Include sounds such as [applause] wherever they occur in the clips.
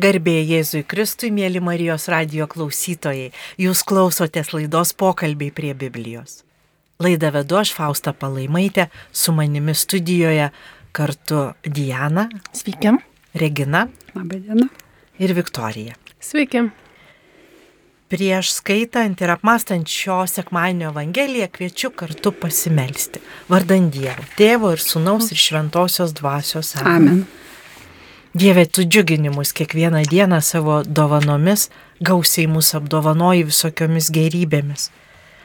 Garbė Jėzui Kristui, mėly Marijos radio klausytojai, jūs klausotės laidos pokalbiai prie Biblijos. Laidą vedu aš Fausta Palaimaitė, su manimi studijoje kartu Diana. Sveiki. Regina. Labadiena. Ir Viktorija. Sveiki. Prieš skaitant ir apmastant šio sekmadienio Evangeliją kviečiu kartu pasimelsti. Vardant Dievo, Tėvo ir Sūnaus ir Šventosios Dvasios. Amen. Amen. Dieve, tu džiuginimus kiekvieną dieną savo dovanomis, gausiai mūsų apdovanoji visokiomis gerybėmis.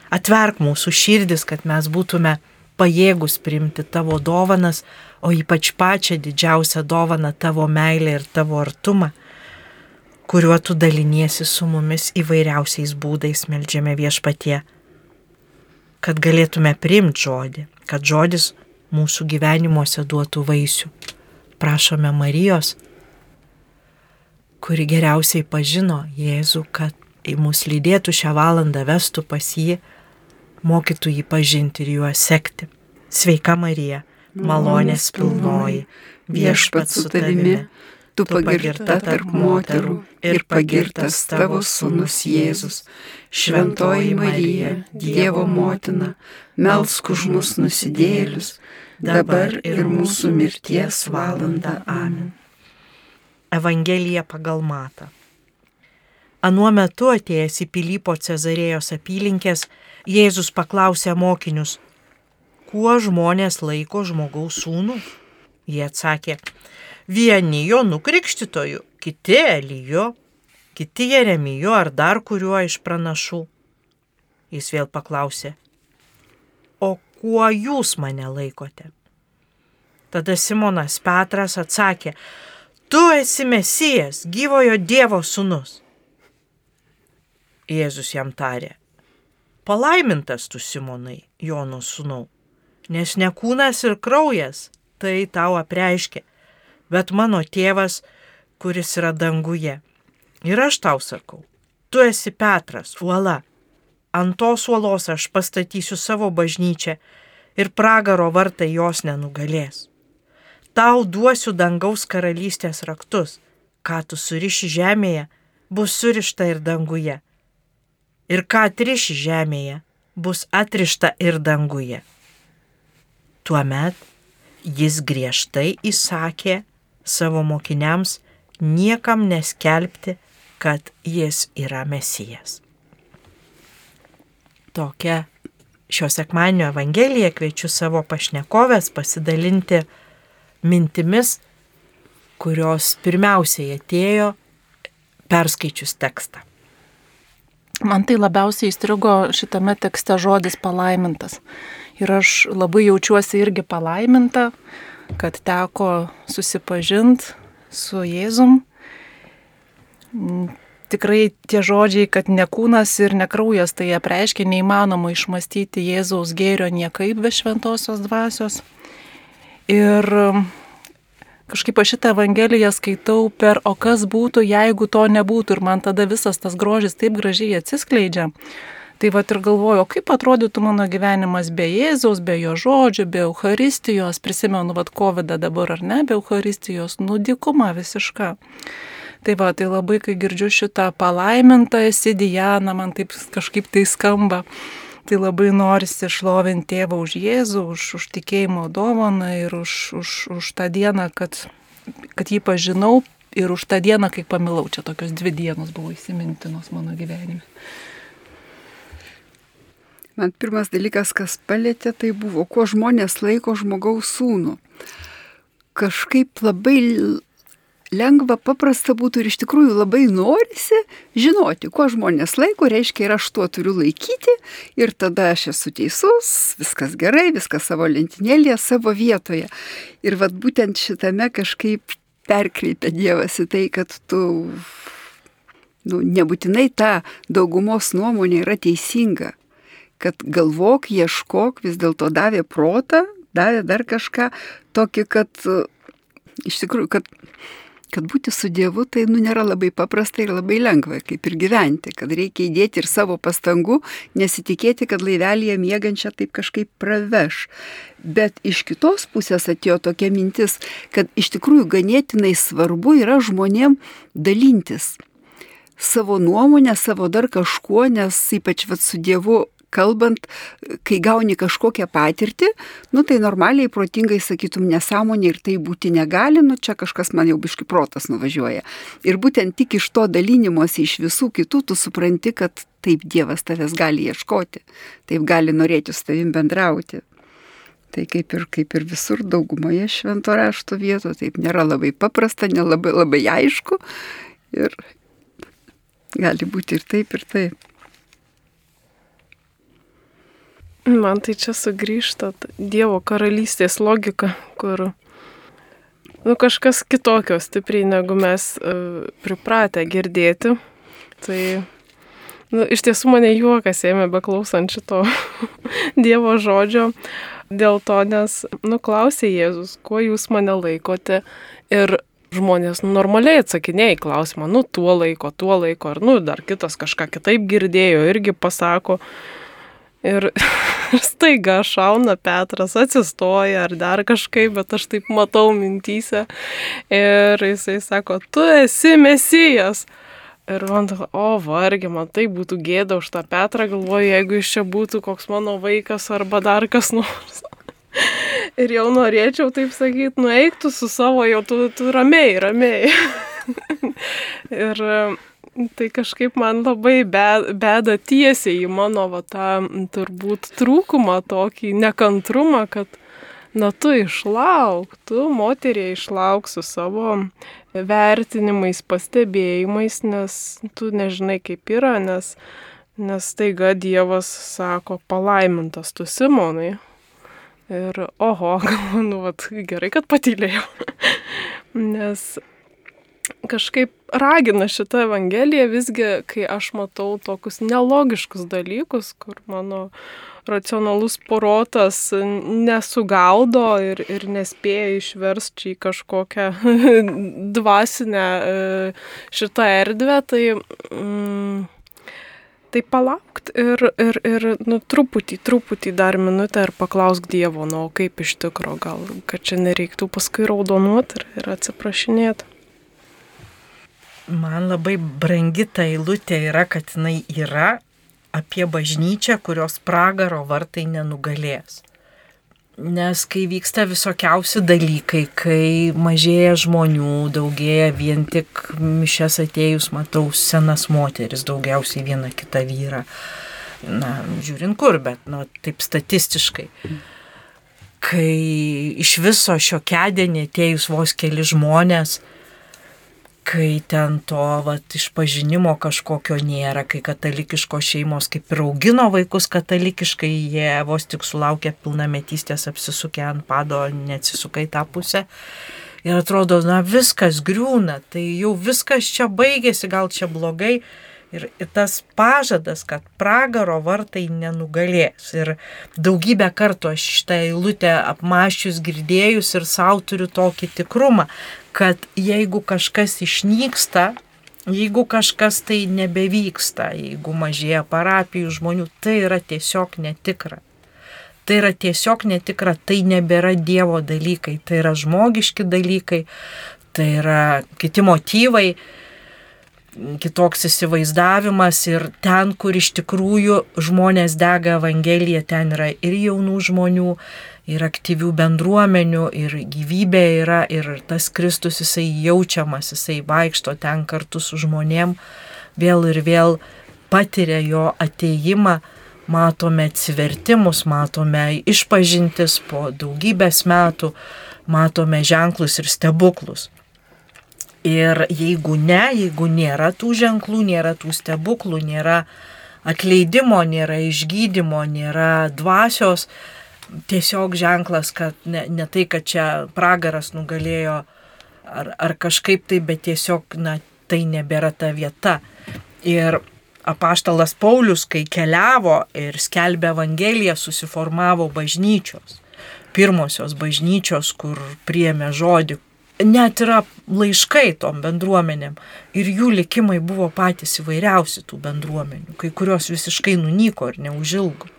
Atverk mūsų širdis, kad mes būtume pajėgus priimti tavo dovanas, o ypač pačią didžiausią dovaną tavo meilę ir tavo artumą, kuriuo tu daliniesi su mumis įvairiausiais būdais, melžiame viešpatie, kad galėtume priimti žodį, kad žodis mūsų gyvenimuose duotų vaisių prašome Marijos, kuri geriausiai pažino Jėzų, kad į mus lydėtų šią valandą, vestų pas jį, mokytų jį pažinti ir juo sekti. Sveika Marija, malonės pilnoji, viešpat su tavimi, tu pagirta tarp moterų ir pagirtas tavo sūnus Jėzus. Šventoji Marija, Dievo motina, melsk už mus nusidėlius dabar ir mūsų mirties valanda. Amen. Evangelija pagal Matą. Anuo metu atėjęs į Pilypo Cezarėjos apylinkės, Jėzus paklausė mokinius, kuo žmonės laiko žmogaus sūnų? Jie atsakė, vieni jo nukrikštytojų, kiti Elijo, kiti Jeremijo ar dar kuriuo iš pranašų. Jis vėl paklausė, o kuo jūs mane laikote? Tada Simonas Petras atsakė, tu esi Mesijas, gyvojo Dievo sūnus. Jėzus jam tarė, palaimintas tu Simonai, Jono sūnau, nes ne kūnas ir kraujas tai tau apreiškė, bet mano tėvas, kuris yra danguje. Ir aš tau sakau, tu esi Petras, uola, ant tos uolos aš pastatysiu savo bažnyčią ir pragaro vartai jos nenugalės. Tau duosiu dangaus karalystės raktus, ką tu suriši žemėje, bus surišta ir danguje. Ir ką atriši žemėje, bus atrišta ir danguje. Tuomet jis griežtai įsakė savo mokiniams niekam neskelbti, kad jis yra mesijas. Tokia šio sekmanio Evangelija kviečiu savo pašnekovės pasidalinti mintimis, kurios pirmiausiai atėjo perskaičius tekstą. Man tai labiausiai įstrigo šitame tekste žodis palaimintas. Ir aš labai jaučiuosi irgi palaiminta, kad teko susipažinti su Jėzum tikrai tie žodžiai, kad ne kūnas ir ne kraujas tai apreiškia, neįmanoma išmastyti Jėzaus gėrio niekaip be šventosios dvasios. Ir um, kažkaip aš šitą Evangeliją skaitau per, o kas būtų, jeigu to nebūtų ir man tada visas tas grožis taip gražiai atsiskleidžia. Tai va ir galvoju, kaip atrodytų mano gyvenimas be Jėzaus, be jo žodžių, be Euharistijos, prisimenu, vad COVID dabar ar ne, be Euharistijos, nudikuma visiška. Tai va, tai labai, kai girdžiu šitą palaimintą esi Diana, man taip kažkaip tai skamba. Tai labai norisi šlovinti tėvą už Jėzų, už, už tikėjimo dovaną ir už, už, už tą dieną, kad, kad jį pažinau ir už tą dieną, kai pamilau. Čia tokios dvi dienos buvo įsimintinos mano gyvenime. Man pirmas dalykas, kas palėtė, tai buvo, kuo žmonės laiko žmogaus sūnų. Kažkaip labai lengva, paprasta būtų ir iš tikrųjų labai norisi žinoti, kuo žmonės laiko, reiškia ir aš tuo turiu laikyti ir tada aš esu teisus, viskas gerai, viskas savo lentynėlėje, savo vietoje. Ir vad būtent šitame kažkaip perkreipia Dievas į tai, kad tu nu, nebūtinai ta daugumos nuomonė yra teisinga, kad galvok, ieškok, vis dėlto davė protą, davė dar kažką tokį, kad iš tikrųjų, kad kad būti su Dievu tai nu, nėra labai paprasta ir labai lengva, kaip ir gyventi, kad reikia įdėti ir savo pastangų, nesitikėti, kad laivelėje mėgančią taip kažkaip praveš. Bet iš kitos pusės atėjo tokia mintis, kad iš tikrųjų ganėtinai svarbu yra žmonėm dalintis savo nuomonę, savo dar kažkuo, nes ypač vat, su Dievu kalbant, kai gauni kažkokią patirtį, nu tai normaliai, protingai sakytum nesąmonė ir tai būti negali, nu čia kažkas man jau biški protas nuvažiuoja. Ir būtent tik iš to dalinimuose iš visų kitų tu supranti, kad taip Dievas tavęs gali ieškoti, taip gali norėti su tavim bendrauti. Tai kaip ir, kaip ir visur daugumoje švento rašto vietų, taip nėra labai paprasta, nelabai labai aišku. Ir gali būti ir taip, ir taip. Man tai čia sugrįžta Dievo karalystės logika, kur nu, kažkas kitokio stipriai negu mes uh, pripratę girdėti. Tai nu, iš tiesų mane juokas ėmė beklausant šito [laughs] Dievo žodžio. Dėl to, nes, nu, klausė Jėzus, kuo jūs mane laikote ir žmonės nu, normaliai atsakinėja į klausimą, nu, tuo laiko, tuo laiko, ar, nu, dar kitas kažką kitaip girdėjo, irgi pasako. Ir [laughs] staiga šauna Petras, atsistoja ar dar kažkaip, bet aš taip matau mintysę. Ir jisai sako, tu esi mesijas. Ir man, o vargi, man tai būtų gėda už tą Petrą, galvoju, jeigu iš čia būtų koks mano vaikas arba dar kas nors. [laughs] Ir jau norėčiau taip sakyti, nueiktų su savo, jau tu, tu ramiai, ramiai. [laughs] ir Tai kažkaip man labai beda tiesiai į mano va, tą turbūt trūkumą, tokį nekantrumą, kad, na, tu išlauk, tu moteriai išlauk su savo vertinimais, pastebėjimais, nes tu nežinai kaip yra, nes, nes taiga Dievas sako, palaimintas tu Simonai. Ir oho, galvoju, [laughs] nu, vat, gerai, kad patylėjau. [laughs] nes kažkaip ragina šitą Evangeliją visgi, kai aš matau tokius nelogiškus dalykus, kur mano racionalus porotas nesugaudo ir, ir nespėja išversti į kažkokią [laughs] dvasinę e, šitą erdvę, tai, mm, tai palaukti ir, ir, ir nu, truputį, truputį dar minutę ir paklausk Dievo, nu, kaip iš tikro, gal, kad čia nereiktų paskui raudonuoti ir, ir atsiprašinėti. Man labai brangi ta eilutė yra, kad jinai yra apie bažnyčią, kurios pragaro vartai nenugalės. Nes kai vyksta visokiausi dalykai, kai mažėja žmonių, daugėja vien tik mišes atėjus, matau senas moteris, daugiausiai vieną kitą vyrą. Na, žiūrint kur, bet, nu, taip statistiškai. Kai iš viso šio kėdenį atėjus vos keli žmonės, kai ten to vat, išpažinimo kažkokio nėra, kai katalikiškos šeimos kaip ir augino vaikus katalikiškai, jie vos tik sulaukia pilnametystės apsisukę ant pado, neatsisuka į tą pusę. Ir atrodo, na viskas griūna, tai jau viskas čia baigėsi, gal čia blogai. Ir, tas pažadas, kad pragaro vartai nenugalės. Ir daugybę kartų aš šitą eilutę apmašius girdėjus ir savo turiu tokį tikrumą, kad jeigu kažkas išnyksta, jeigu kažkas tai nebevyksta, jeigu mažėja parapijų žmonių, tai yra tiesiog netikra. Tai yra tiesiog netikra, tai nebėra Dievo dalykai, tai yra žmogiški dalykai, tai yra kiti motyvai, kitoks įsivaizdavimas ir ten, kur iš tikrųjų žmonės dega Evangeliją, ten yra ir jaunų žmonių, ir aktyvių bendruomenių, ir gyvybė yra, ir tas Kristus jisai jaučiamas, jisai vaikšto ten kartu su žmonėm, vėl ir vėl patiria jo ateimą, matome atsivertimus, matome išpažintis po daugybės metų, matome ženklus ir stebuklus. Ir jeigu ne, jeigu nėra tų ženklų, nėra tų stebuklų, nėra atleidimo, nėra išgydymo, nėra dvasios, tiesiog ženklas, kad ne, ne tai, kad čia pragaras nugalėjo ar, ar kažkaip tai, bet tiesiog, na, tai nebėra ta vieta. Ir apaštalas Paulius, kai keliavo ir skelbė Evangeliją, susiformavo bažnyčios. Pirmosios bažnyčios, kur priemė žodį, net yra laiškai tom bendruomenėm ir jų likimai buvo patys įvairiausi tų bendruomenių, kai kurios visiškai nunyko ir neužilgo.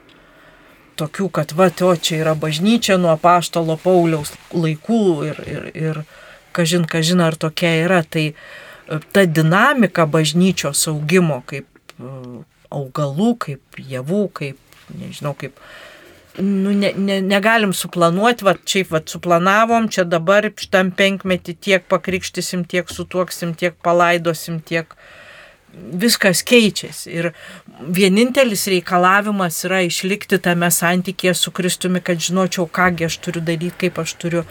Tokių, kad va, o čia yra bažnyčia nuo paštalo Pauliaus laikų ir, ir, ir kažin, kažin ar tokia yra, tai e, ta dinamika bažnyčios augimo kaip e, augalų, kaip javų, kaip, nežinau, kaip nu, ne, ne, negalim suplanuoti, va, šiaip va, suplanavom, čia dabar šitam penkmetį tiek pakrikštysim, tiek sutuoksim, tiek palaidosim, tiek viskas keičiasi. Ir vienintelis reikalavimas yra išlikti tame santykėje su Kristumi, kad žinočiau, kągi aš turiu daryti, kaip aš turiu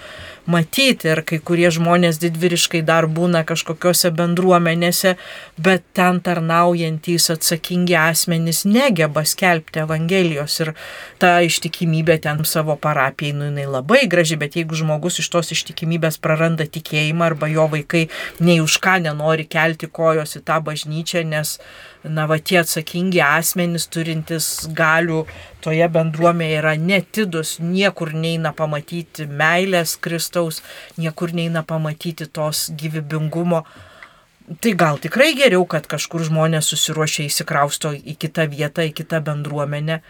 matyti ir kai kurie žmonės didvyriškai dar būna kažkokiose bendruomenėse, bet ten tarnaujantys atsakingi asmenys negeba skelbti Evangelijos ir ta ištikimybė ten savo parapijai, nu jinai labai graži, bet jeigu žmogus iš tos ištikimybės praranda tikėjimą arba jo vaikai nei už ką nenori kelti kojos į tą bažnyčią, nes na, va tie atsakingi asmenys turintys galių toje bendruomenėje yra netidus, niekur neina pamatyti meilės Kristaus, niekur neina pamatyti tos gyvybingumo. Tai gal tikrai geriau, kad kažkur žmonės susiruošia įsikrausto į kitą vietą, į kitą bendruomenę,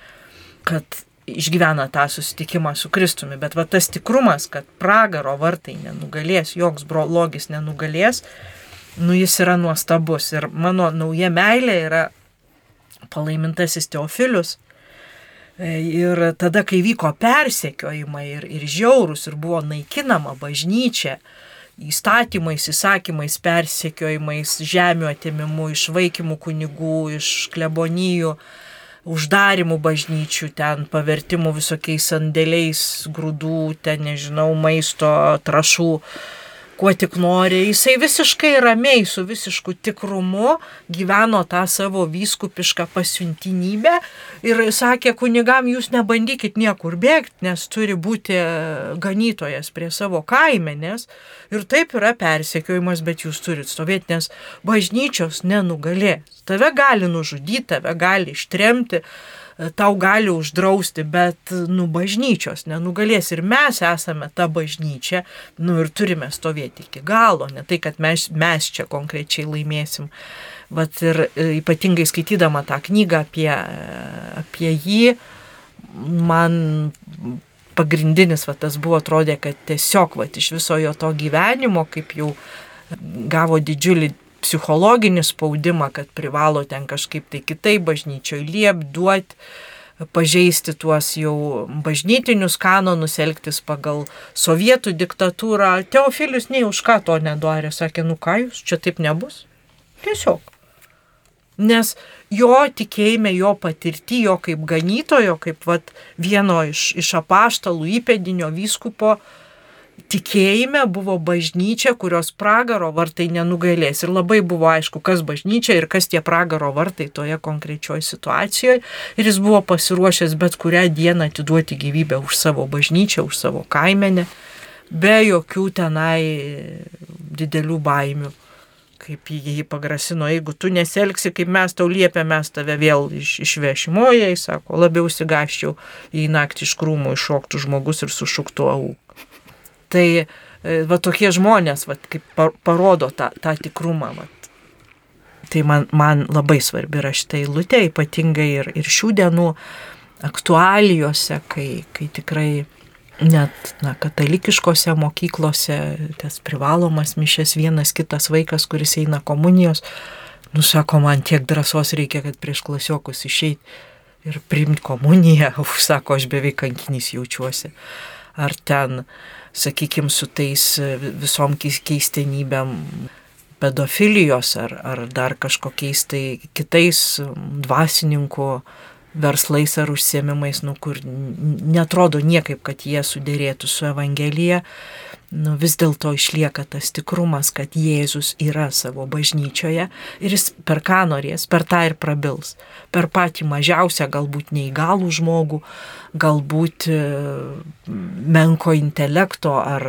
kad išgyvena tą susitikimą su Kristumi. Bet va tas tikrumas, kad pragaro vartai nenugalės, joks blogis nenugalės, nu jis yra nuostabus. Ir mano nauja meilė yra palaimintasis Teofilius. Ir tada, kai vyko persekiojimai ir, ir žiaurus ir buvo naikinama bažnyčia, įstatymais, įsakymais, persekiojimais, žemių atimimu, išvaikimų kunigų, iš klebonijų, uždarimų bažnyčių, ten pavertimų visokiais sandėliais, grūdų, ten nežinau, maisto, trašų kuo tik nori. Jisai visiškai ramiai, su visišku tikrumu gyveno tą savo vyskupišką pasiuntinybę ir sakė kunigam, jūs nebandykit niekur bėgti, nes turi būti ganytojas prie savo kaimenės. Ir taip yra persekiojimas, bet jūs turit stovėti, nes bažnyčios nenugalės. Tave gali nužudyti, tave gali ištremti tau gali uždrausti, bet, nu, bažnyčios nenugalės ir mes esame ta bažnyčia, nu, ir turime stovėti iki galo, ne tai, kad mes, mes čia konkrečiai laimėsim. Vat ir e, ypatingai skaitydama tą knygą apie, apie jį, man pagrindinis va, tas buvo atrodė, kad tiesiog va, iš viso jo to gyvenimo, kaip jau gavo didžiulį psichologinį spaudimą, kad privalo ten kažkaip tai kitai bažnyčioje liep, duoti, pažeisti tuos jau bažnytinius kanonus, elgtis pagal sovietų diktatūrą. Teofilius nei už ką to nedarė, sakė, nu ką jūs, čia taip nebus. Tiesiog. Nes jo tikėjime, jo patirti, jo kaip ganytojo, kaip vat, vieno iš, iš apaštalų įpėdinio vyskupo, uh, tikėjime buvo bažnyčia, kurios pragaro vartai nenugalės. Ir labai buvo aišku, kas bažnyčia ir kas tie pragaro vartai toje konkrečioje situacijoje. Ir jis buvo pasiruošęs bet kurią dieną atiduoti gyvybę už savo bažnyčią, už savo kaimenę, be jokių tenai didelių baimių. Kaip jį pagrasino, jeigu tu neselgsi, kaip mes tau liepėme, mes tave vėl iš, išvešimoje, jis sako, labiau sigaščiau į naktį iš krūmų iššoktų žmogus ir sušuktų auk. Tai e, va tokie žmonės, va, kaip parodo tą, tą tikrumą. Va. Tai man, man labai svarbi yra šitą eilutę, ypatingai ir, ir šių dienų aktualijose, kai, kai tikrai net na, katalikiškose mokyklose tas privalomas mišės vienas kitas vaikas, kuris eina komunijos, nusako, man tiek drąsos reikia, kad prieš klasiokus išeiti ir priimti komuniją, [laughs] užsako, aš beveik kankinys jaučiuosi. Ar ten uh, sakykime, su tais e, visom keistenybėm pedofilijos ar, ar dar kažkokiais tai kitais dvasininkų verslais ar užsiemimais, nu, kur netrodo niekaip, kad jie sudėrėtų su Evangelija, nu, vis dėlto išlieka tas tikrumas, kad Jėzus yra savo bažnyčioje ir jis per ką norės, per tą ir prabils. Per patį mažiausią, galbūt neįgalų žmogų, galbūt e, menko intelekto ar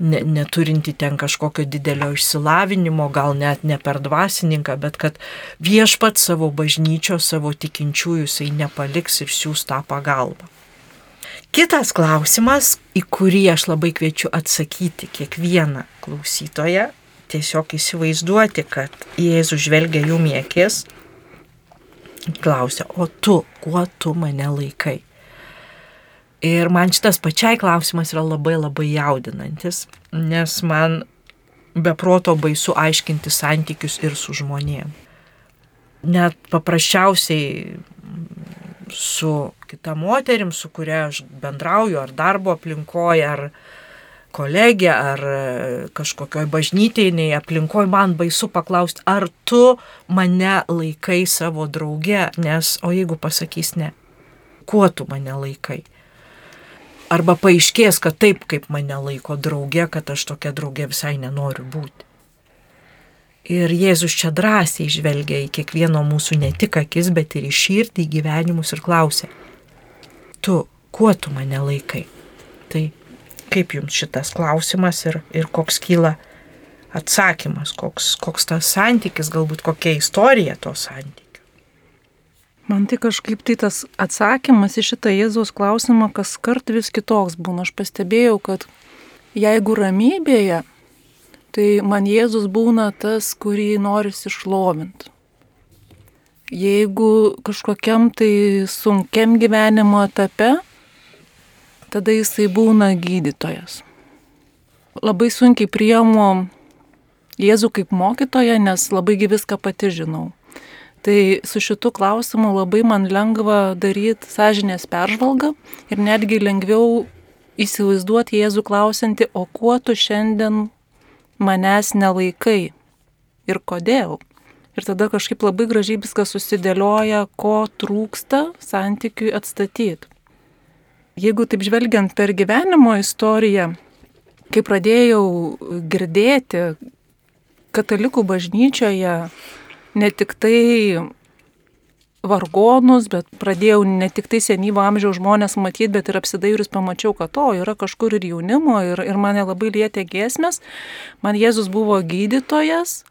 ne, neturinti ten kažkokio didelio išsilavinimo, gal net ne per dvasininką, bet kad viešpat savo bažnyčios, savo tikinčiųjų jisai nepaliks ir siūs tą pagalbą. Kitas klausimas, į kurį aš labai kviečiu atsakyti kiekvieną klausytoją, tiesiog įsivaizduoti, kad Jėzus žvelgia jų miekės, klausia, o tu, kuo tu mane laikai? Ir man šitas pačiai klausimas yra labai labai jaudinantis, nes man beproto baisu aiškinti santykius ir su žmonėm. Net paprasčiausiai su kita moterim, su kuria aš bendrauju, ar darbo aplinkoje, ar kolegė, ar kažkokioj bažnytiniai aplinkoje, man baisu paklausti, ar tu mane laikai savo drauge, nes o jeigu pasakys ne, kuo tu mane laikai? Arba paaiškės, kad taip, kaip mane laiko draugė, kad aš tokia draugė visai nenoriu būti. Ir Jėzus čia drąsiai žvelgia į kiekvieno mūsų ne tik akis, bet ir į širdį, į gyvenimus ir klausia, tu, kuo tu mane laikai? Tai kaip jums šitas klausimas ir, ir koks kyla atsakymas, koks, koks tas santykis, galbūt kokia istorija to santykio. Man tai kažkaip tai tas atsakymas į šitą Jėzaus klausimą kas kart vis kitoks būna. Aš pastebėjau, kad jeigu ramybėje, tai man Jėzus būna tas, kurį noris išlovinti. Jeigu kažkokiam tai sunkiam gyvenimo etape, tada jisai būna gydytojas. Labai sunkiai priemu Jėzų kaip mokytoją, nes labai viską pati žinau. Tai su šitu klausimu labai man lengva daryti sąžinės peržvalgą ir netgi lengviau įsivaizduoti Jėzų klausinti, o kuo tu šiandien manęs nelaikai ir kodėl. Ir tada kažkaip labai gražiai viskas susidėlioja, ko trūksta santykiui atstatyti. Jeigu taip žvelgiant per gyvenimo istoriją, kai pradėjau girdėti katalikų bažnyčioje ne tik tai vargonus, bet pradėjau ne tik tai senyvo amžiaus žmonės matyti, bet ir apsidairius pamačiau, kad to yra kažkur ir jaunimo, ir, ir mane labai lietė giesmės. Man Jėzus buvo gydytojas,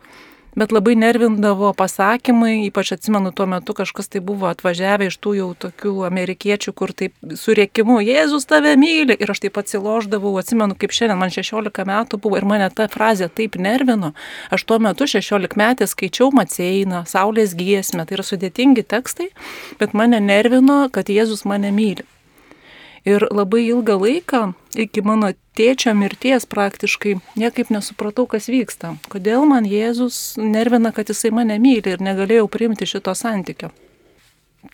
bet labai nervindavo pasakymai, ypač atsimenu tuo metu kažkas tai buvo atvažiavę iš tų jau tokių amerikiečių, kur taip su rėkimu, Jėzus tave myli ir aš taip atsiloždavau, atsimenu kaip šiandien, man 16 metų buvo ir mane ta frazė taip nervino. Aš tuo metu 16 metį skaičiau Maceiną, Saulės giesmę, tai yra sudėtingi tekstai, bet mane nervino, kad Jėzus mane myli. Ir labai ilgą laiką, iki mano tėčio mirties praktiškai, niekaip nesupratau, kas vyksta. Kodėl man Jėzus nervina, kad jisai mane myli ir negalėjau priimti šito santykio.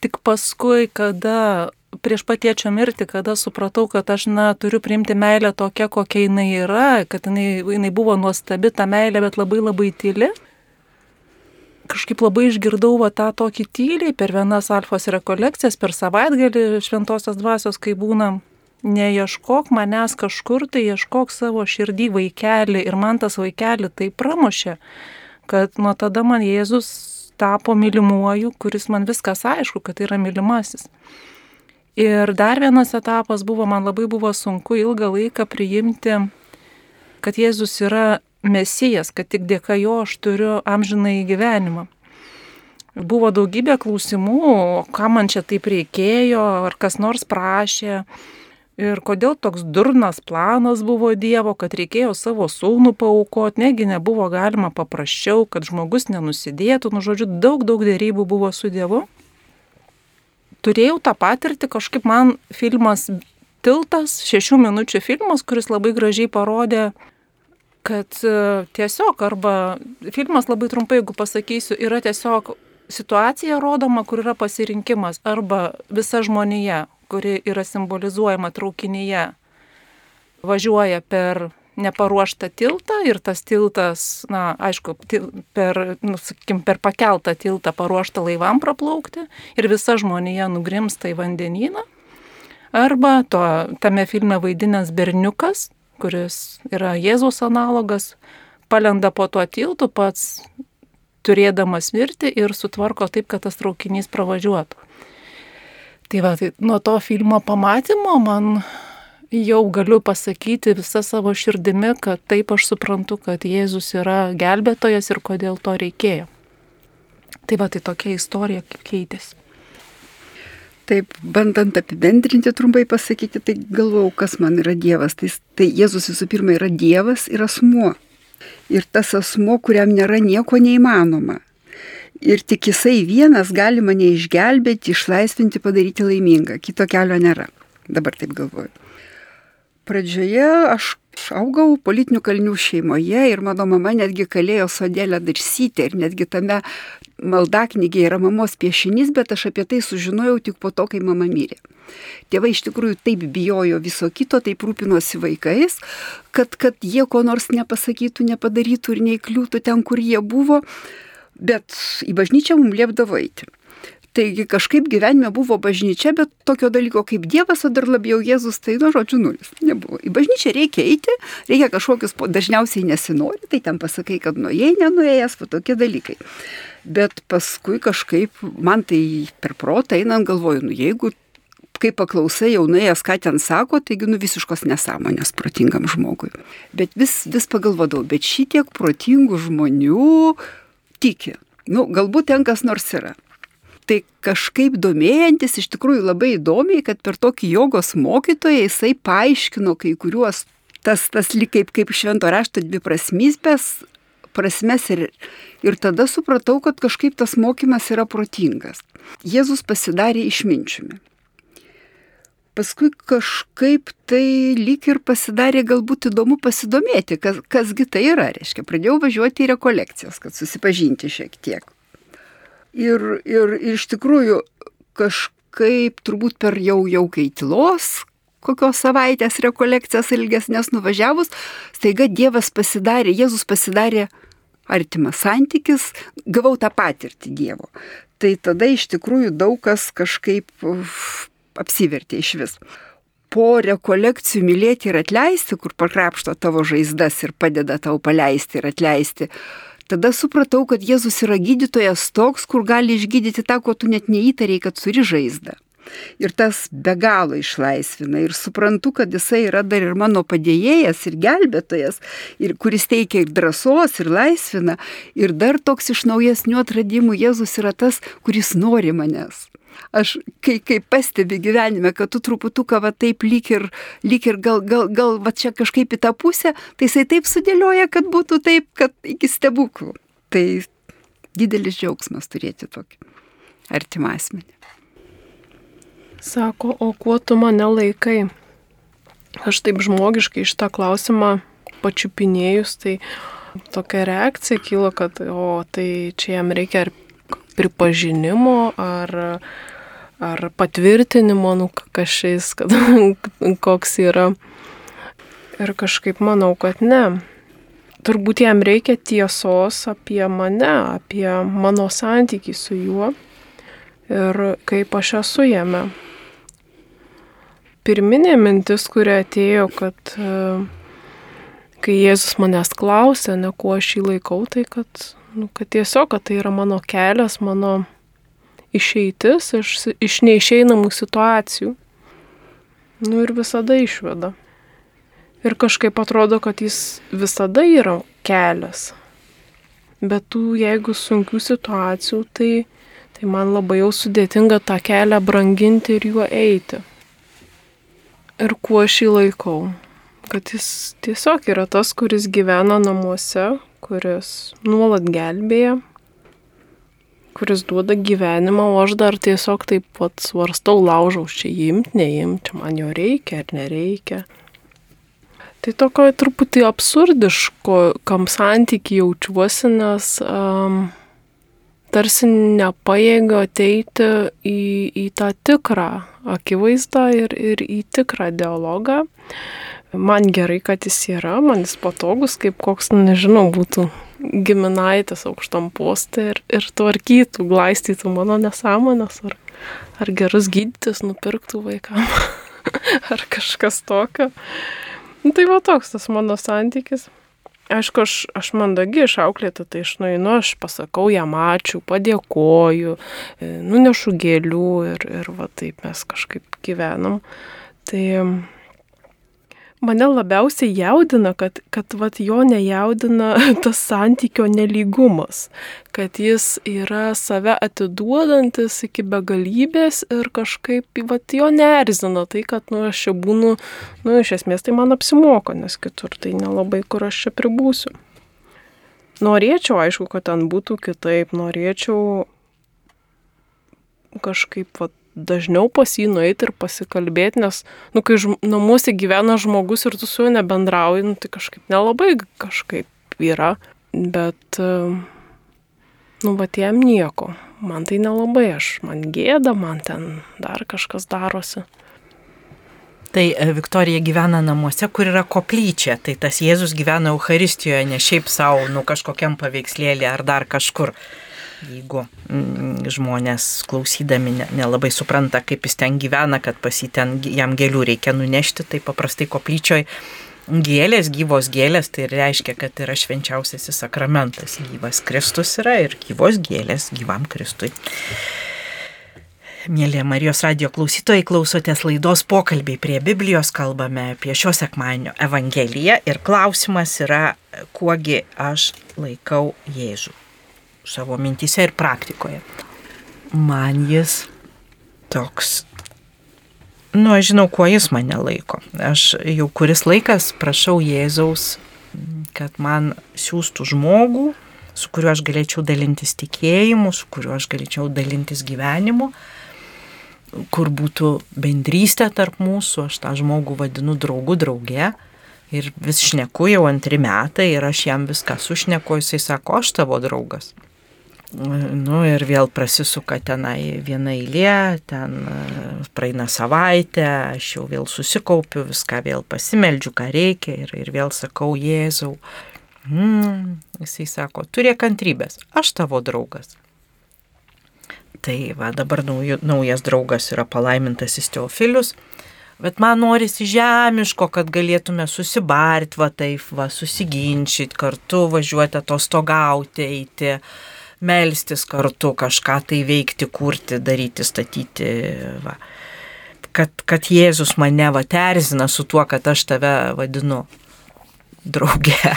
Tik paskui, kada prieš patiečio mirtį, kada supratau, kad aš, na, turiu priimti meilę tokia, kokia jinai yra, kad jinai, jinai buvo nuostabi ta meilė, bet labai labai tyli, kažkaip labai išgirdau va, tą tokį tyliai per vienas alfos rekolekcijas, per savaitgalį šventosios dvasios, kai būna, neieškok manęs kažkur, tai ieškok savo širdį vaikelį ir man tas vaikelį tai pramušė, kad nuo tada man Jėzus tapo mylimuoju, kuris man viskas aišku, kad tai yra mylimasis. Ir dar vienas etapas buvo, man labai buvo sunku ilgą laiką priimti, kad Jėzus yra mesijas, kad tik dėka jo aš turiu amžinai gyvenimą. Buvo daugybė klausimų, ką man čia taip reikėjo, ar kas nors prašė. Ir kodėl toks durnas planas buvo Dievo, kad reikėjo savo sūnų paukoti, negi nebuvo galima paprasčiau, kad žmogus nenusidėtų, nu žodžiu, daug, daug dėrybų buvo su Dievu. Turėjau tą patirtį, kažkaip man filmas Tiltas, šešių minučių filmas, kuris labai gražiai parodė kad e, tiesiog arba filmas labai trumpai, jeigu pasakysiu, yra tiesiog situacija rodoma, kur yra pasirinkimas arba visa žmonija, kuri yra simbolizuojama traukinyje, važiuoja per neparuoštą tiltą ir tas tiltas, na, aišku, per, nu, sakykim, per pakeltą tiltą paruoštą laivam praplaukti ir visa žmonija nugrimsta į vandenyną. Arba to, tame filme vaidinęs berniukas, kuris yra Jėzaus analogas, palenda po tuo tiltu pats turėdamas mirti ir sutvarko taip, kad tas traukinys pravažiuotų. Tai va, tai nuo to filmo pamatymo man jau galiu pasakyti visą savo širdimi, kad taip aš suprantu, kad Jėzus yra gelbėtojas ir kodėl to reikėjo. Tai va, tai tokia istorija kaip keitėsi. Taip, bandant apibendrinti trumpai pasakyti, tai galvau, kas man yra Dievas. Tai, tai Jėzus visų pirma yra Dievas ir asmuo. Ir tas asmuo, kuriam nėra nieko neįmanoma. Ir tik jisai vienas gali mane išgelbėti, išlaisvinti, padaryti laimingą. Kito kelio nėra. Dabar taip galvoju. Pradžioje aš augau politinių kalnių šeimoje ir mano mama netgi kalėjo sodėlę darsyti ir netgi tame maldaknygė yra mamos piešinys, bet aš apie tai sužinojau tik po to, kai mama mirė. Tėvai iš tikrųjų taip bijojo viso kito, taip rūpinosi vaikais, kad, kad jie ko nors nepasakytų, nepadarytų ir neįkliūtų ten, kur jie buvo, bet į bažnyčią mums liepdavo eiti. Taigi kažkaip gyvenime buvo bažnyčia, bet tokio dalyko kaip Dievas, o dar labiau Jėzus, tai nuo žodžių nulis. Nebuvo. Į bažnyčią reikia eiti, reikia kažkokius, dažniausiai nesinori, tai ten pasakai, kad nuėjai, nenuėjęs, va tokie dalykai. Bet paskui kažkaip man tai per protą einant galvoju, nu jeigu kai paklausai jau nuėjęs, ką ten sako, taigi nu visiškos nesąmonės protingam žmogui. Bet vis, vis pagalvodavau, bet šitiek protingų žmonių tiki. Nu, galbūt ten kas nors yra tai kažkaip domėjantis iš tikrųjų labai įdomiai, kad per tokį jogos mokytoją jisai paaiškino kai kuriuos tas, tas lyg kaip, kaip švento rašto dviprasmybės prasmes ir, ir tada supratau, kad kažkaip tas mokymas yra protingas. Jėzus pasidarė išminčiumi. Paskui kažkaip tai lyg ir pasidarė galbūt įdomu pasidomėti, kas, kasgi tai yra. Reiškia, pradėjau važiuoti į rekolekcijas, kad susipažinti šiek tiek. Ir, ir iš tikrųjų kažkaip turbūt per jau jaukiai tylos, kokios savaitės rekolekcijas ilgesnės nuvažiavus, staiga Dievas pasidarė, Jėzus pasidarė artimas santykis, gavau tą patirtį Dievo. Tai tada iš tikrųjų daug kas kažkaip uf, apsivertė iš vis. Po rekolekcijų mylėti ir atleisti, kur pakrapšto tavo žaizdas ir padeda tau paleisti ir atleisti, Tada supratau, kad Jėzus yra gydytojas toks, kur gali išgydyti tą, ko tu net neįtariai, kad turi žaizdą. Ir tas be galo išlaisvina. Ir suprantu, kad jisai yra dar ir mano padėjėjas ir gelbėtojas, ir kuris teikia ir drąsos, ir laisvina. Ir dar toks iš naujesnių atradimų Jėzus yra tas, kuris nori manęs aš kai, kai pastebi gyvenime, kad tu truputuką va taip lyg ir, lyg ir gal, gal, gal va čia kažkaip į tą pusę, tai jisai taip sudėlioja, kad būtų taip, kad iki stebuklų. Tai didelis džiaugsmas turėti tokį artimą asmenį. Sako, o kuo tu mane laikai? Aš taip žmogiškai šitą klausimą pačiupinėjus, tai tokia reakcija kyla, kad, o tai čia jam reikia ar pripažinimo, ar ar patvirtinimo, nu kažkaip, kad [laughs] koks yra. Ir kažkaip manau, kad ne. Turbūt jam reikia tiesos apie mane, apie mano santykį su juo ir kaip aš esu jame. Pirminė mintis, kuri atėjo, kad e, kai Jėzus manęs klausė, ne kuo aš jį laikau, tai kad, nu, kad tiesiog, kad tai yra mano kelias, mano išeitis iš, iš neišeinamų situacijų. Nu ir visada išveda. Ir kažkaip atrodo, kad jis visada yra kelias. Bet tų, jeigu sunkių situacijų, tai, tai man labai jau sudėtinga tą kelią branginti ir juo eiti. Ir kuo aš jį laikau? Kad jis tiesiog yra tas, kuris gyvena namuose, kuris nuolat gelbėja, kuris duoda gyvenimą, o aš dar tiesiog taip pat svarstau, laužau, čia imti, neimti, man jo reikia ar nereikia. Tai tokio truputį absurdiško, kam santyki jaučiuosi, nes um, tarsi nepaėgiu ateiti į, į tą tikrą akivaizdą ir, ir į tikrą dialogą. Man gerai, kad jis yra, man jis patogus, kaip koks, nežinau, būtų giminaitės aukštam postė ir, ir tvarkytų, glaistytų mano nesąmonės, ar, ar gerus gydytis nupirktų vaikam, [laughs] ar kažkas tokio. Nu, tai va toks tas mano santykis. Aišku, aš, aš mandagi išauklėta, tai aš nueinu, aš pasakau jam ačiū, padėkoju, e, nunešu gėlių ir, ir va taip mes kažkaip gyvenam. Tai mane labiausiai jaudina, kad, kad vat, jo nejaudina [laughs] tas santykio neligumas, kad jis yra save atiduodantis iki begalybės ir kažkaip vat, jo neerzina tai, kad nu, aš čia būnu, nu, iš esmės tai man apsimoka, nes kitur tai nelabai kur aš čia pribūsiu. Norėčiau, aišku, kad ten būtų kitaip, norėčiau kažkaip vat, dažniau pas jį nueiti ir pasikalbėti, nes, nu, kai namuose gyvena žmogus ir tu su juo nebendrauji, nu, tai kažkaip nelabai kažkaip yra, bet, nu, va, jam nieko. Man tai nelabai, aš, man gėda, man ten dar kažkas darosi. Tai e, Viktorija gyvena namuose, kur yra koplyčia, tai tas Jėzus gyvena Euharistijoje, ne šiaip savo, nu kažkokiam paveikslėlį ar dar kažkur jeigu mm, žmonės klausydami nelabai ne supranta, kaip jis ten gyvena, kad pas jį ten jam gėlių reikia nunešti, tai paprastai koplyčioj gėlės, gyvos gėlės, tai reiškia, kad yra švenčiausiasis sakramentas. Gyvas Kristus yra ir gyvos gėlės gyvam Kristui. Mėly Marijos radio klausytojai, klausotės laidos pokalbiai prie Biblijos, kalbame apie šio sekmanio Evangeliją ir klausimas yra, kuogi aš laikau Jėzų savo mintyse ir praktikoje. Man jis toks, nu, aš žinau, kuo jis mane laiko. Aš jau kuris laikas prašau Jėzaus, kad man siūstų žmogų, su kuriuo aš galėčiau dalintis tikėjimu, su kuriuo aš galėčiau dalintis gyvenimu, kur būtų bendrystė tarp mūsų, aš tą žmogų vadinu draugu drauge. Ir vis šneku jau antri metai ir aš jam viską sušneku, jisai sako, aš tavo draugas. Nu ir vėl prasisuka tenai viena eilė, ten e, praeina savaitė, aš jau vėl susikaupiu, viską vėl pasimeldžiu, ką reikia ir, ir vėl sakau, Jėzau. Mm, jisai sako, turėk kantrybės, aš tavo draugas. Tai va, dabar nauj, naujas draugas yra palaimintasis Teofilius, bet man norisi žemiško, kad galėtume susibarti, va taip, va, susiginčyti, kartu važiuoti atostogauti, eiti melstis kartu, kažką tai veikti, kurti, daryti, statyti. Va. Kad, kad Jėzus mane va terzina su tuo, kad aš tave vadinu drauge. [laughs]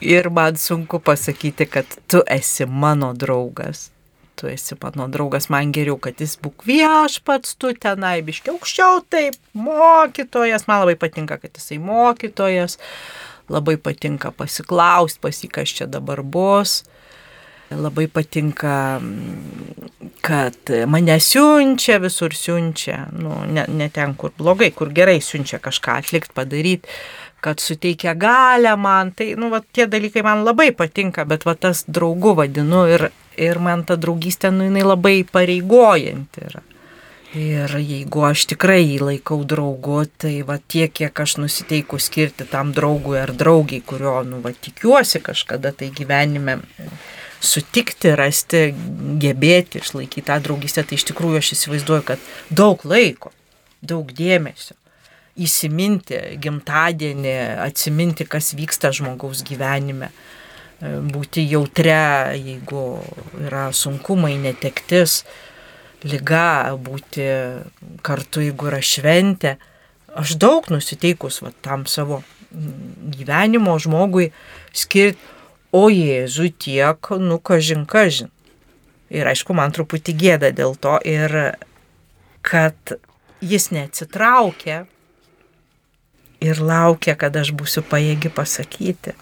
Ir man sunku pasakyti, kad tu esi mano draugas. Tu esi mano draugas, man geriau, kad jis būk viešpats, tu tenai biškiau aukščiau, taip, mokytojas, man labai patinka, kad jisai mokytojas labai patinka pasiklausti, pasikas čia dabar bus. Labai patinka, kad mane siunčia, visur siunčia, nu, ne, ne ten, kur blogai, kur gerai siunčia kažką atlikti, padaryti, kad suteikia galę man. Tai, nu, va, tie dalykai man labai patinka, bet va, tas draugų vadinu ir, ir man ta draugystė, nu, jinai labai pareigojanti yra. Ir jeigu aš tikrai jį laikau draugu, tai va tiek, kiek aš nusiteiku skirti tam draugui ar draugiai, kurio, nu, va tikiuosi kažkada tai gyvenime sutikti, rasti, gebėti, išlaikyti tą draugystę, tai iš tikrųjų aš įsivaizduoju, kad daug laiko, daug dėmesio įsiminti gimtadienį, atsiminti, kas vyksta žmogaus gyvenime, būti jautre, jeigu yra sunkumai, netektis lyga, būti kartu, jeigu yra šventė. Aš daug nusiteikus va, tam savo gyvenimo žmogui skirti, o Jėzui tiek, nu, kažin, kažin. Ir aišku, man truputį gėda dėl to ir kad jis neatsitraukia ir laukia, kad aš būsiu pajėgi pasakyti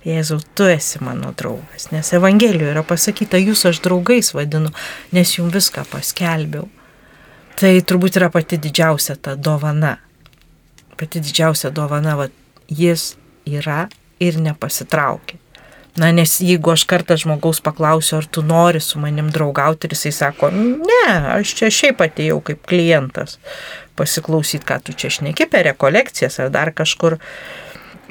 Jėzau, tu esi mano draugas, nes Evangelijoje yra pasakyta, jūs aš draugais vadinu, nes jums viską paskelbiau. Tai turbūt yra pati didžiausia ta dovana. Pati didžiausia dovana, va, jis yra ir nepasitraukia. Na, nes jeigu aš kartą žmogaus paklausiu, ar tu nori su manim draugauti, ir jisai sako, ne, aš čia šiaip atėjau kaip klientas pasiklausyti, ką tu čia šneki per rekolekcijas ar dar kažkur,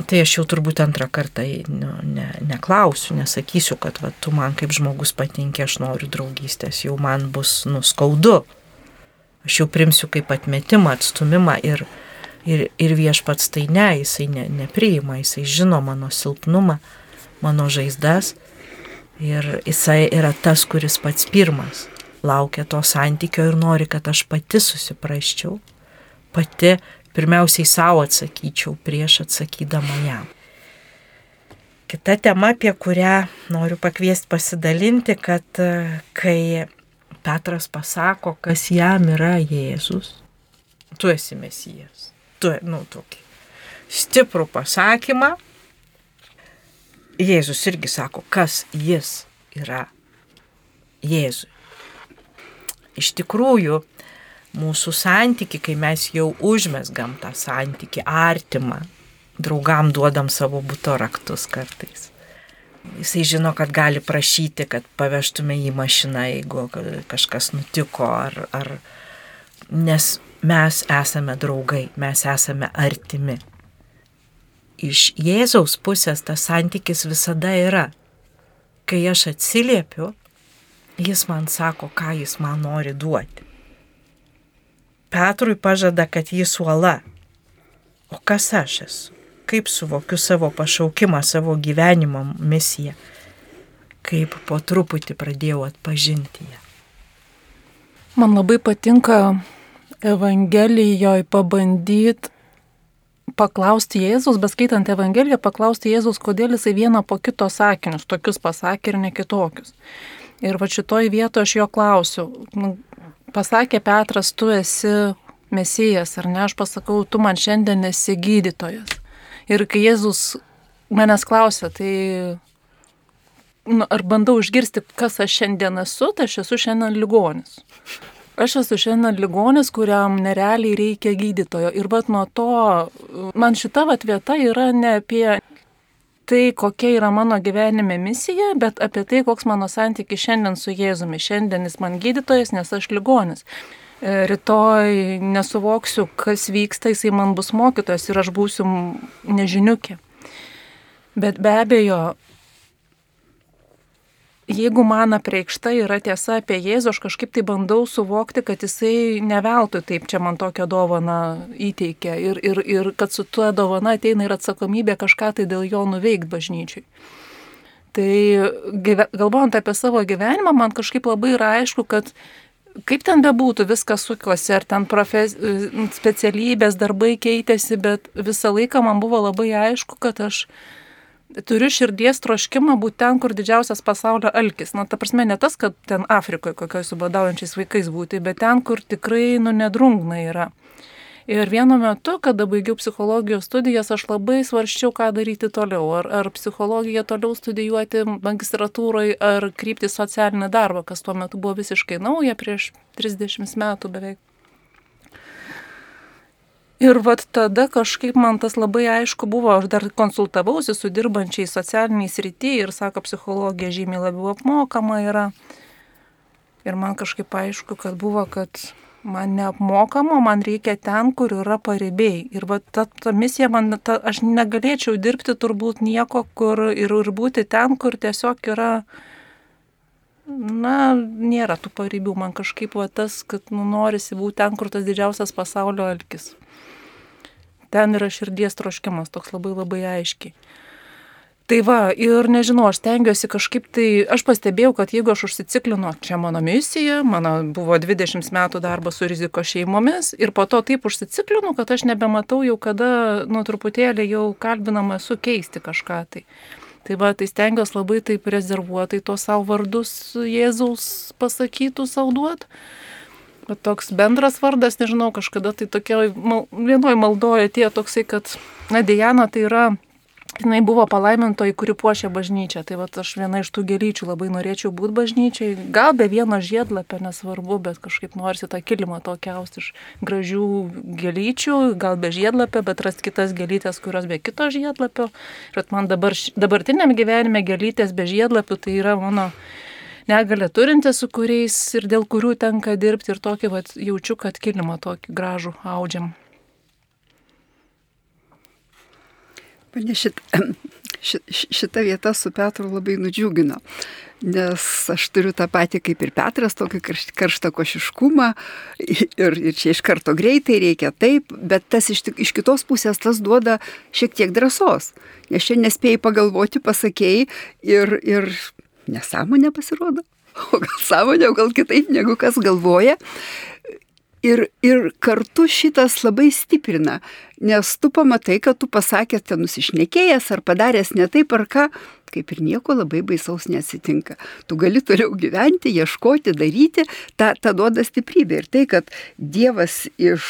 Tai aš jau turbūt antrą kartą nu, ne, neklausiu, nesakysiu, kad va, tu man kaip žmogus patinki, aš noriu draugystės, jau man bus nuskaudu. Aš jau primsiu kaip atmetimą, atstumimą ir, ir, ir viešpats tai ne, jisai ne, nepriima, jisai žino mano silpnumą, mano žaizdas ir jisai yra tas, kuris pats pirmas laukia to santykio ir nori, kad aš pati susiprasčiau, pati pirmiausiai savo atsakyčiau prieš atsakydama jam. Kita tema, apie kurią noriu pakviesti pasidalinti, kad e, kai Petras pasako, kas jam yra Jėzus, tu esi mesijas. Tu, nu, tokį stiprų pasakymą. Jėzus irgi sako, kas jis yra Jėzui. Iš tikrųjų, mūsų santyki, kai mes jau užmesgam tą santyki artimą, draugam duodam savo būto raktus kartais. Jisai žino, kad gali prašyti, kad pavežtume į mašiną, jeigu kažkas nutiko, ar, ar... nes mes esame draugai, mes esame artimi. Iš Jėzaus pusės tas santykis visada yra. Kai aš atsiliepiu, jis man sako, ką jis man nori duoti. Petrui pažada, kad jis uola. O kas aš esu? Kaip suvokiu savo pašaukimą, savo gyvenimo misiją? Kaip po truputį pradėjau atpažinti ją. Man labai patinka Evangelijoje pabandyti paklausti Jėzus, bet skaitant Evangeliją, paklausti Jėzus, kodėl jisai vieną po kito sakinius, tokius pasakė ir ne kitokius. Ir va šitoj vietoje aš jo klausiu, nu, pasakė Petras, tu esi mesijas, ar ne, aš pasakau, tu man šiandien esi gydytojas. Ir kai Jėzus manęs klausia, tai nu, ar bandau išgirsti, kas aš šiandien esu, tai aš esu šiandien ligonis. Aš esu šiandien ligonis, kuriam nerealiai reikia gydytojo. Ir vat nuo to, man šita vat vieta yra ne apie tai, kokia yra mano gyvenime misija, bet apie tai, koks mano santykis šiandien su Jėzumi. Šiandien jis man gydytojas, nes aš ligonis. E, rytoj nesuvoksiu, kas vyksta, jisai man bus mokytojas ir aš būsiu nežiniukė. Bet be abejo, jeigu man apreikšta yra tiesa apie Jėzų, aš kažkaip tai bandau suvokti, kad jisai neveltui taip čia man tokią dovaną įteikia ir, ir, ir kad su tuo dovana ateina ir atsakomybė kažką tai dėl jo nuveikti bažnyčiai. Tai galvojant apie savo gyvenimą, man kažkaip labai yra aišku, kad kaip ten bebūtų, viskas sukiuosi, ar ten profes, specialybės, darbai keitėsi, bet visą laiką man buvo labai aišku, kad aš turiu širdies troškimą būti ten, kur didžiausias pasaulio alkis. Na, ta prasme, ne tas, kad ten Afrikoje kokioje su badaujančiais vaikais būti, bet ten, kur tikrai, nu, nedrungna yra. Ir vienu metu, kada baigiau psichologijos studijas, aš labai svarščiau, ką daryti toliau. Ar, ar psichologiją toliau studijuoti magistratūrai, ar krypti socialinį darbą, kas tuo metu buvo visiškai nauja prieš 30 metų beveik. Ir vat tada kažkaip man tas labai aišku buvo, aš dar konsultavausi su dirbančiais socialiniais rytyje ir sako, psichologija žymiai labiau apmokama yra. Ir man kažkaip aišku, kad buvo, kad man neapmokama, man reikia ten, kur yra paribiai. Ir va, ta, ta misija, man, ta, aš negalėčiau dirbti turbūt nieko, kur ir, ir būti ten, kur tiesiog yra, na, nėra tų paribių. Man kažkaip va tas, kad nu, norisi būti ten, kur tas didžiausias pasaulio alkis ten yra širdies troškimas, toks labai labai aiškiai. Tai va, ir nežinau, aš tengiuosi kažkaip tai, aš pastebėjau, kad jeigu aš užsiciklinu, čia mano misija, mano buvo 20 metų darbas su riziko šeimomis ir po to taip užsiciklinu, kad aš nebematau jau kada, nu, truputėlį jau kalbinama sukeisti kažką tai. Tai va, tai stengiuosi labai taip rezervuotai tuos savo vardus Jėzaus pasakytų savo duot. Bet toks bendras vardas, nežinau, kažkada tai tokia, mal, vienoje maldoje tie toksai, kad, na, Diana tai yra, jinai buvo palaimintoji, kuri puošia bažnyčią. Tai va, aš viena iš tų gėlyčių labai norėčiau būti bažnyčiai. Gal be vieno žiedlapio nesvarbu, bet kažkaip norisi tą kilimą tokia austi iš gražių gėlyčių, gal be žiedlapio, bet ras kitas gėlytės, kurios be kito žiedlapio. Ir man dabar, dabartiniam gyvenime gėlytės be žiedlapių tai yra mano negalę turintis, su kuriais ir dėl kurių tenka dirbti ir tokį vat, jaučiu, kad kilimą tokį gražų audžiam. Pane, šit, [clears throat] šita vieta su Petru labai nudžiugino, nes aš turiu tą patį kaip ir Petras, tokį karštą košiškumą ir, ir čia iš karto greitai reikia taip, bet tas iš, iš kitos pusės tas duoda šiek tiek drąsos, nes čia nespėjai pagalvoti, pasakėjai ir, ir nesąmonė pasirodo, o gal sąmonė, o gal kitaip negu kas galvoja. Ir, ir kartu šitas labai stiprina, nes tu pamatai, kad tu pasakęs ten nusišnekėjęs ar padaręs ne taip ar ką, kaip ir nieko labai baisaus nesitinka. Tu gali toliau gyventi, ieškoti, daryti, tą, tą duoda stiprybė. Ir tai, kad Dievas iš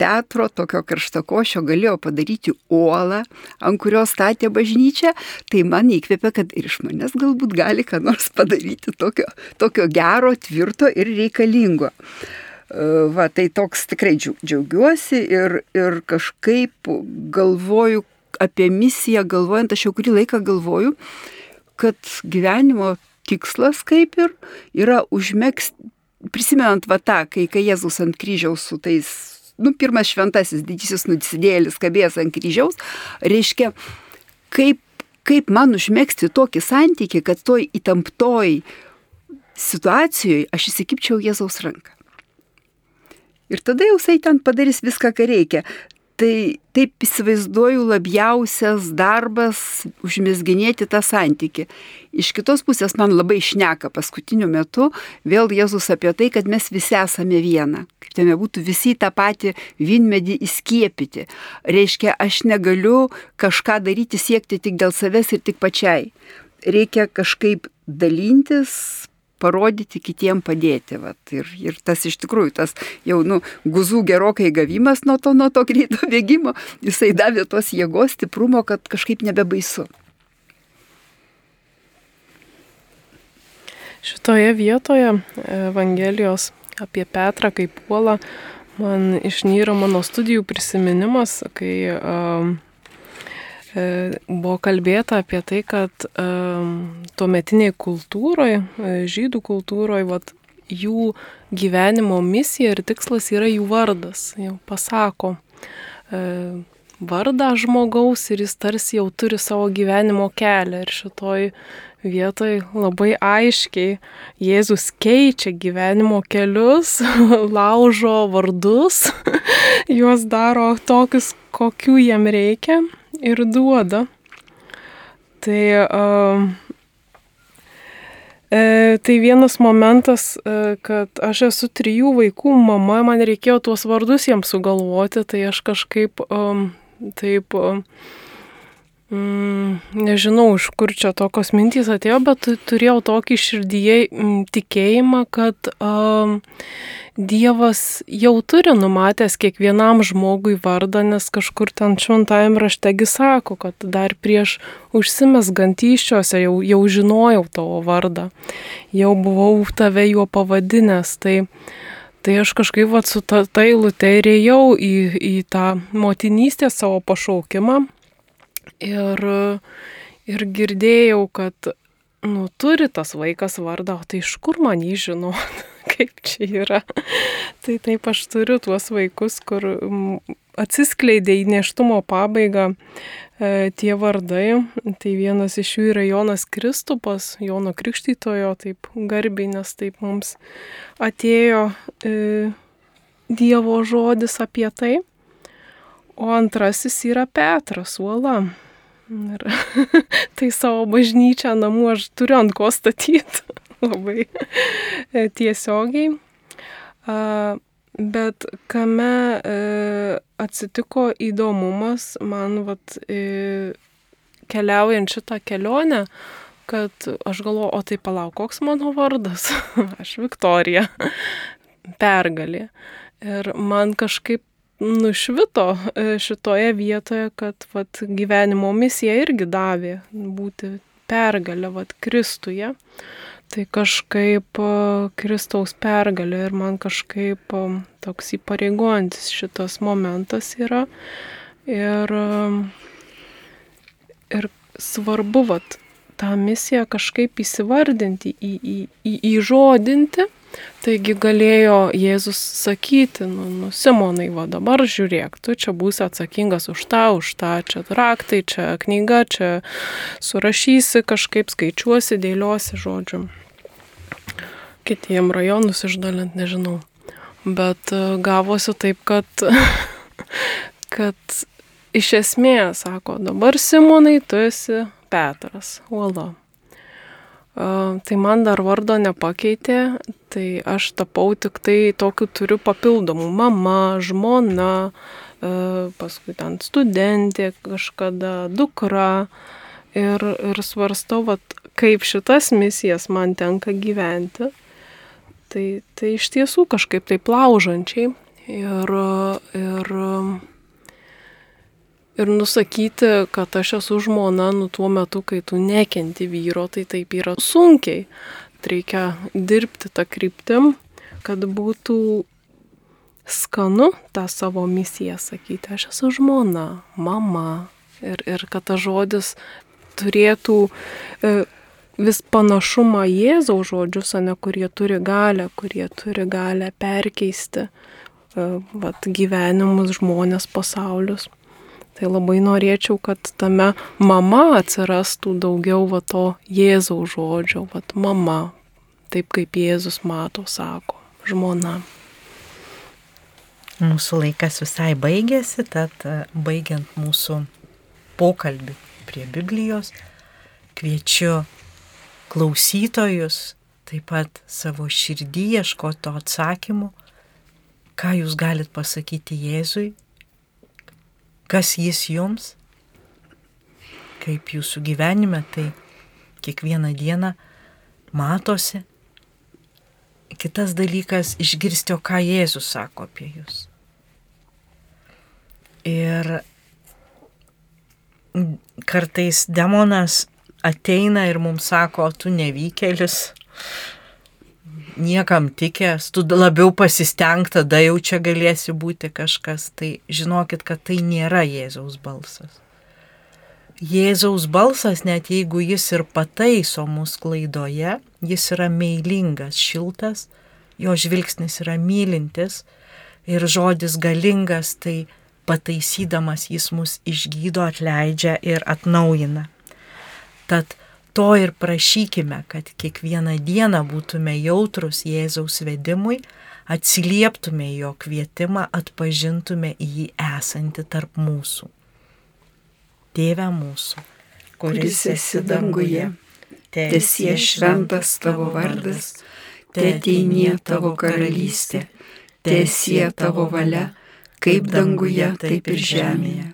Petro, tokio karštakošio, galėjo padaryti uolą, ant kurios statė bažnyčią, tai man įkvėpė, kad ir iš manęs galbūt gali ką nors padaryti tokio, tokio gero, tvirto ir reikalingo. E, va, tai toks tikrai džiaugiuosi ir, ir kažkaip galvoju apie misiją, galvojant, aš jau kurį laiką galvoju, kad gyvenimo tikslas kaip ir yra užmėgsti, prisimenant va tą, kai, kai Jėzus ant kryžiaus su tais nu, pirmas šventasis didysis nusidėlis kabėjęs ant kryžiaus, reiškia, kaip, kaip man užmėgsti tokį santykį, kad toj įtamptoj situacijoje aš įsikipčiau Jėzaus ranką. Ir tada jau jisai ten padarys viską, ką reikia. Tai taip įsivaizduoju labiausias darbas užmėsginėti tą santyki. Iš kitos pusės man labai šneka paskutiniu metu vėl Jėzus apie tai, kad mes visi esame viena. Kaip tame būtų visi tą patį vynmedį įskiepyti. Reiškia, aš negaliu kažką daryti, siekti tik dėl savęs ir tik pačiai. Reikia kažkaip dalintis, parodyti kitiem padėti. Vat. Ir, ir tas iš tikrųjų, tas jau, nu, guzų gerokai gavimas nuo to, nuo to greito [laughs] bėgimo, jisai davė tos jėgos, stiprumo, kad kažkaip nebebaisu. Šitoje vietoje Evangelijos apie Petrą kaip puolą man išnyra mano studijų prisiminimas, kai uh, E, buvo kalbėta apie tai, kad e, tuometiniai kultūroje, žydų kultūroje, vat, jų gyvenimo misija ir tikslas yra jų vardas. Jau pasako e, vardą žmogaus ir jis tarsi jau turi savo gyvenimo kelią. Ir šitoj vietoj labai aiškiai Jėzus keičia gyvenimo kelius, [laughs] laužo vardus, [laughs] juos daro tokius, kokių jam reikia ir duoda. Tai, uh, e, tai vienas momentas, e, kad aš esu trijų vaikų mama, man reikėjo tuos vardus jiems sugalvoti, tai aš kažkaip um, taip... Um, Mm, nežinau, iš kur čia tokios mintys atėjo, bet turėjau tokį širdyje mm, tikėjimą, kad um, Dievas jau turi numatęs kiekvienam žmogui vardą, nes kažkur ten šventajame raštegi sako, kad dar prieš užsimesgant iščiose jau, jau žinojau tavo vardą, jau buvau tave juo pavadinęs. Tai, tai aš kažkaip vat, su ta, ta eilute ir ėjau į, į tą motinystę savo pašaukimą ir, ir girdėjau, kad nu, turi tas vaikas vardą, o tai iš kur man jį žinot, [laughs] kaip čia yra. tai taip aš turiu tuos vaikus, kur atsiskleidė į neštumo pabaigą e, tie vardai. Tai vienas iš jų yra Jonas Kristupas, Jono Krikštytojo, taip garbiai, nes taip mums atėjo e, Dievo žodis apie tai. O antrasis yra Petras Uola. Ir [laughs] tai savo bažnyčią namų aš turiu ant ko statyti [laughs] labai e, tiesiogiai. Bet kame e, atsitiko įdomumas man vat, e, keliaujant šitą kelionę, kad aš galvoju, o tai palauk, koks mano vardas? [laughs] aš Viktorija. Pergalė. Ir man kažkaip nušvito e, šitoje vietoje, kad vat, gyvenimo misija irgi davė būti pergalę vat, Kristuje. Tai kažkaip e, Kristaus pergalė ir man kažkaip e, toks įpareigojantis šitas momentas yra. Ir, ir svarbu vat, tą misiją kažkaip įsivardinti, į, į, į, įžodinti Taigi galėjo Jėzus sakyti, nu, nu Simonai, va dabar žiūrėk, tu čia būsi atsakingas už tą, už tą, čia raktai, čia knyga, čia surašysi, kažkaip skaičiuosi, dėliosi žodžiu. Kitiem rajonus išdalint, nežinau. Bet e, gavosi taip, kad, [laughs] kad iš esmės, sako, dabar Simonai, tu esi Petras, uola. Tai man dar vardo nepakeitė, tai aš tapau tik tai tokiu turiu papildomų mama, žmona, paskui ten studentė kažkada, dukra. Ir, ir svarstau, vat, kaip šitas misijas man tenka gyventi. Tai, tai iš tiesų kažkaip tai laužančiai. Ir, ir ir nusakyti, kad aš esu žmona, nu tuo metu, kai tu nekenti vyro, tai taip yra sunkiai. Reikia dirbti tą kryptim, kad būtų skanu tą savo misiją sakyti, aš esu žmona, mama. Ir, ir kad tas žodis turėtų e, vis panašumą Jėzaus žodžius, ne kurie turi galę, kurie turi galę perkeisti e, vat, gyvenimus, žmonės, pasaulius. Tai labai norėčiau, kad tame mama atsirastų daugiau va to Jėzaus žodžio, va mama, taip kaip Jėzus mato, sako, žmona. Mūsų laikas visai baigėsi, tad e, baigiant mūsų pokalbį prie Biblijos, kviečiu klausytojus taip pat savo širdį ieškoti atsakymų, ką jūs galit pasakyti Jėzui kas jis jums, kaip jūsų gyvenime, tai kiekvieną dieną matosi. Kitas dalykas - išgirsti, o ką Jėzus sako apie jūs. Ir kartais demonas ateina ir mums sako, tu nevykėlis, niekam tikęs, tu labiau pasisteng, tada jau čia galėsi būti kažkas, tai žinokit, kad tai nėra Jėzaus balsas. Jėzaus balsas, net jeigu jis ir pataiso mus klaidoje, jis yra meilingas, šiltas, jo žvilgsnis yra mylintis ir žodis galingas, tai pataisydamas jis mus išgydo, atleidžia ir atnaujina. Tad to ir prašykime, kad kiekvieną dieną būtume jautrus Jėzaus vedimui, atsilieptume jo kvietimą, atpažintume jį esantį tarp mūsų. Tėve mūsų, kuris esi danguje, tesie šventas tavo vardas, te ateinie tavo karalystė, tesie tavo valia, kaip danguje, taip ir žemėje.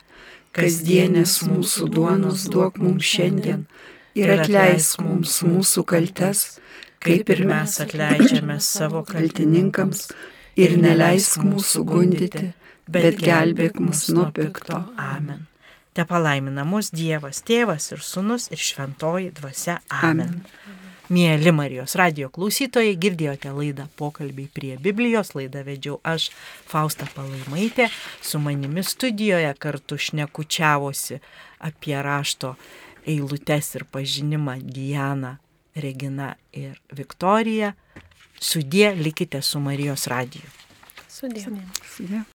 Kasdienės mūsų duonos duok mums šiandien ir atleisk mums mūsų kaltes, kaip ir mes atleidžiame savo kaltininkams, ir neleisk mūsų gundyti, bet gelbėk mus nuo pikto. Amen. Te palaimina mus Dievas, Tėvas ir Sūnus ir Šventoji Dvasia. Amen. Amen. Mėly Marijos radio klausytojai, girdėjote laidą pokalbiai prie Biblijos, laidą vedžiau aš, Fausta Palaimaitė, su manimi studijoje kartu šnekučiavosi apie rašto eilutes ir pažinimą Diana, Regina ir Viktorija. Sudė likite su Marijos radiju. Sudė. Sudė.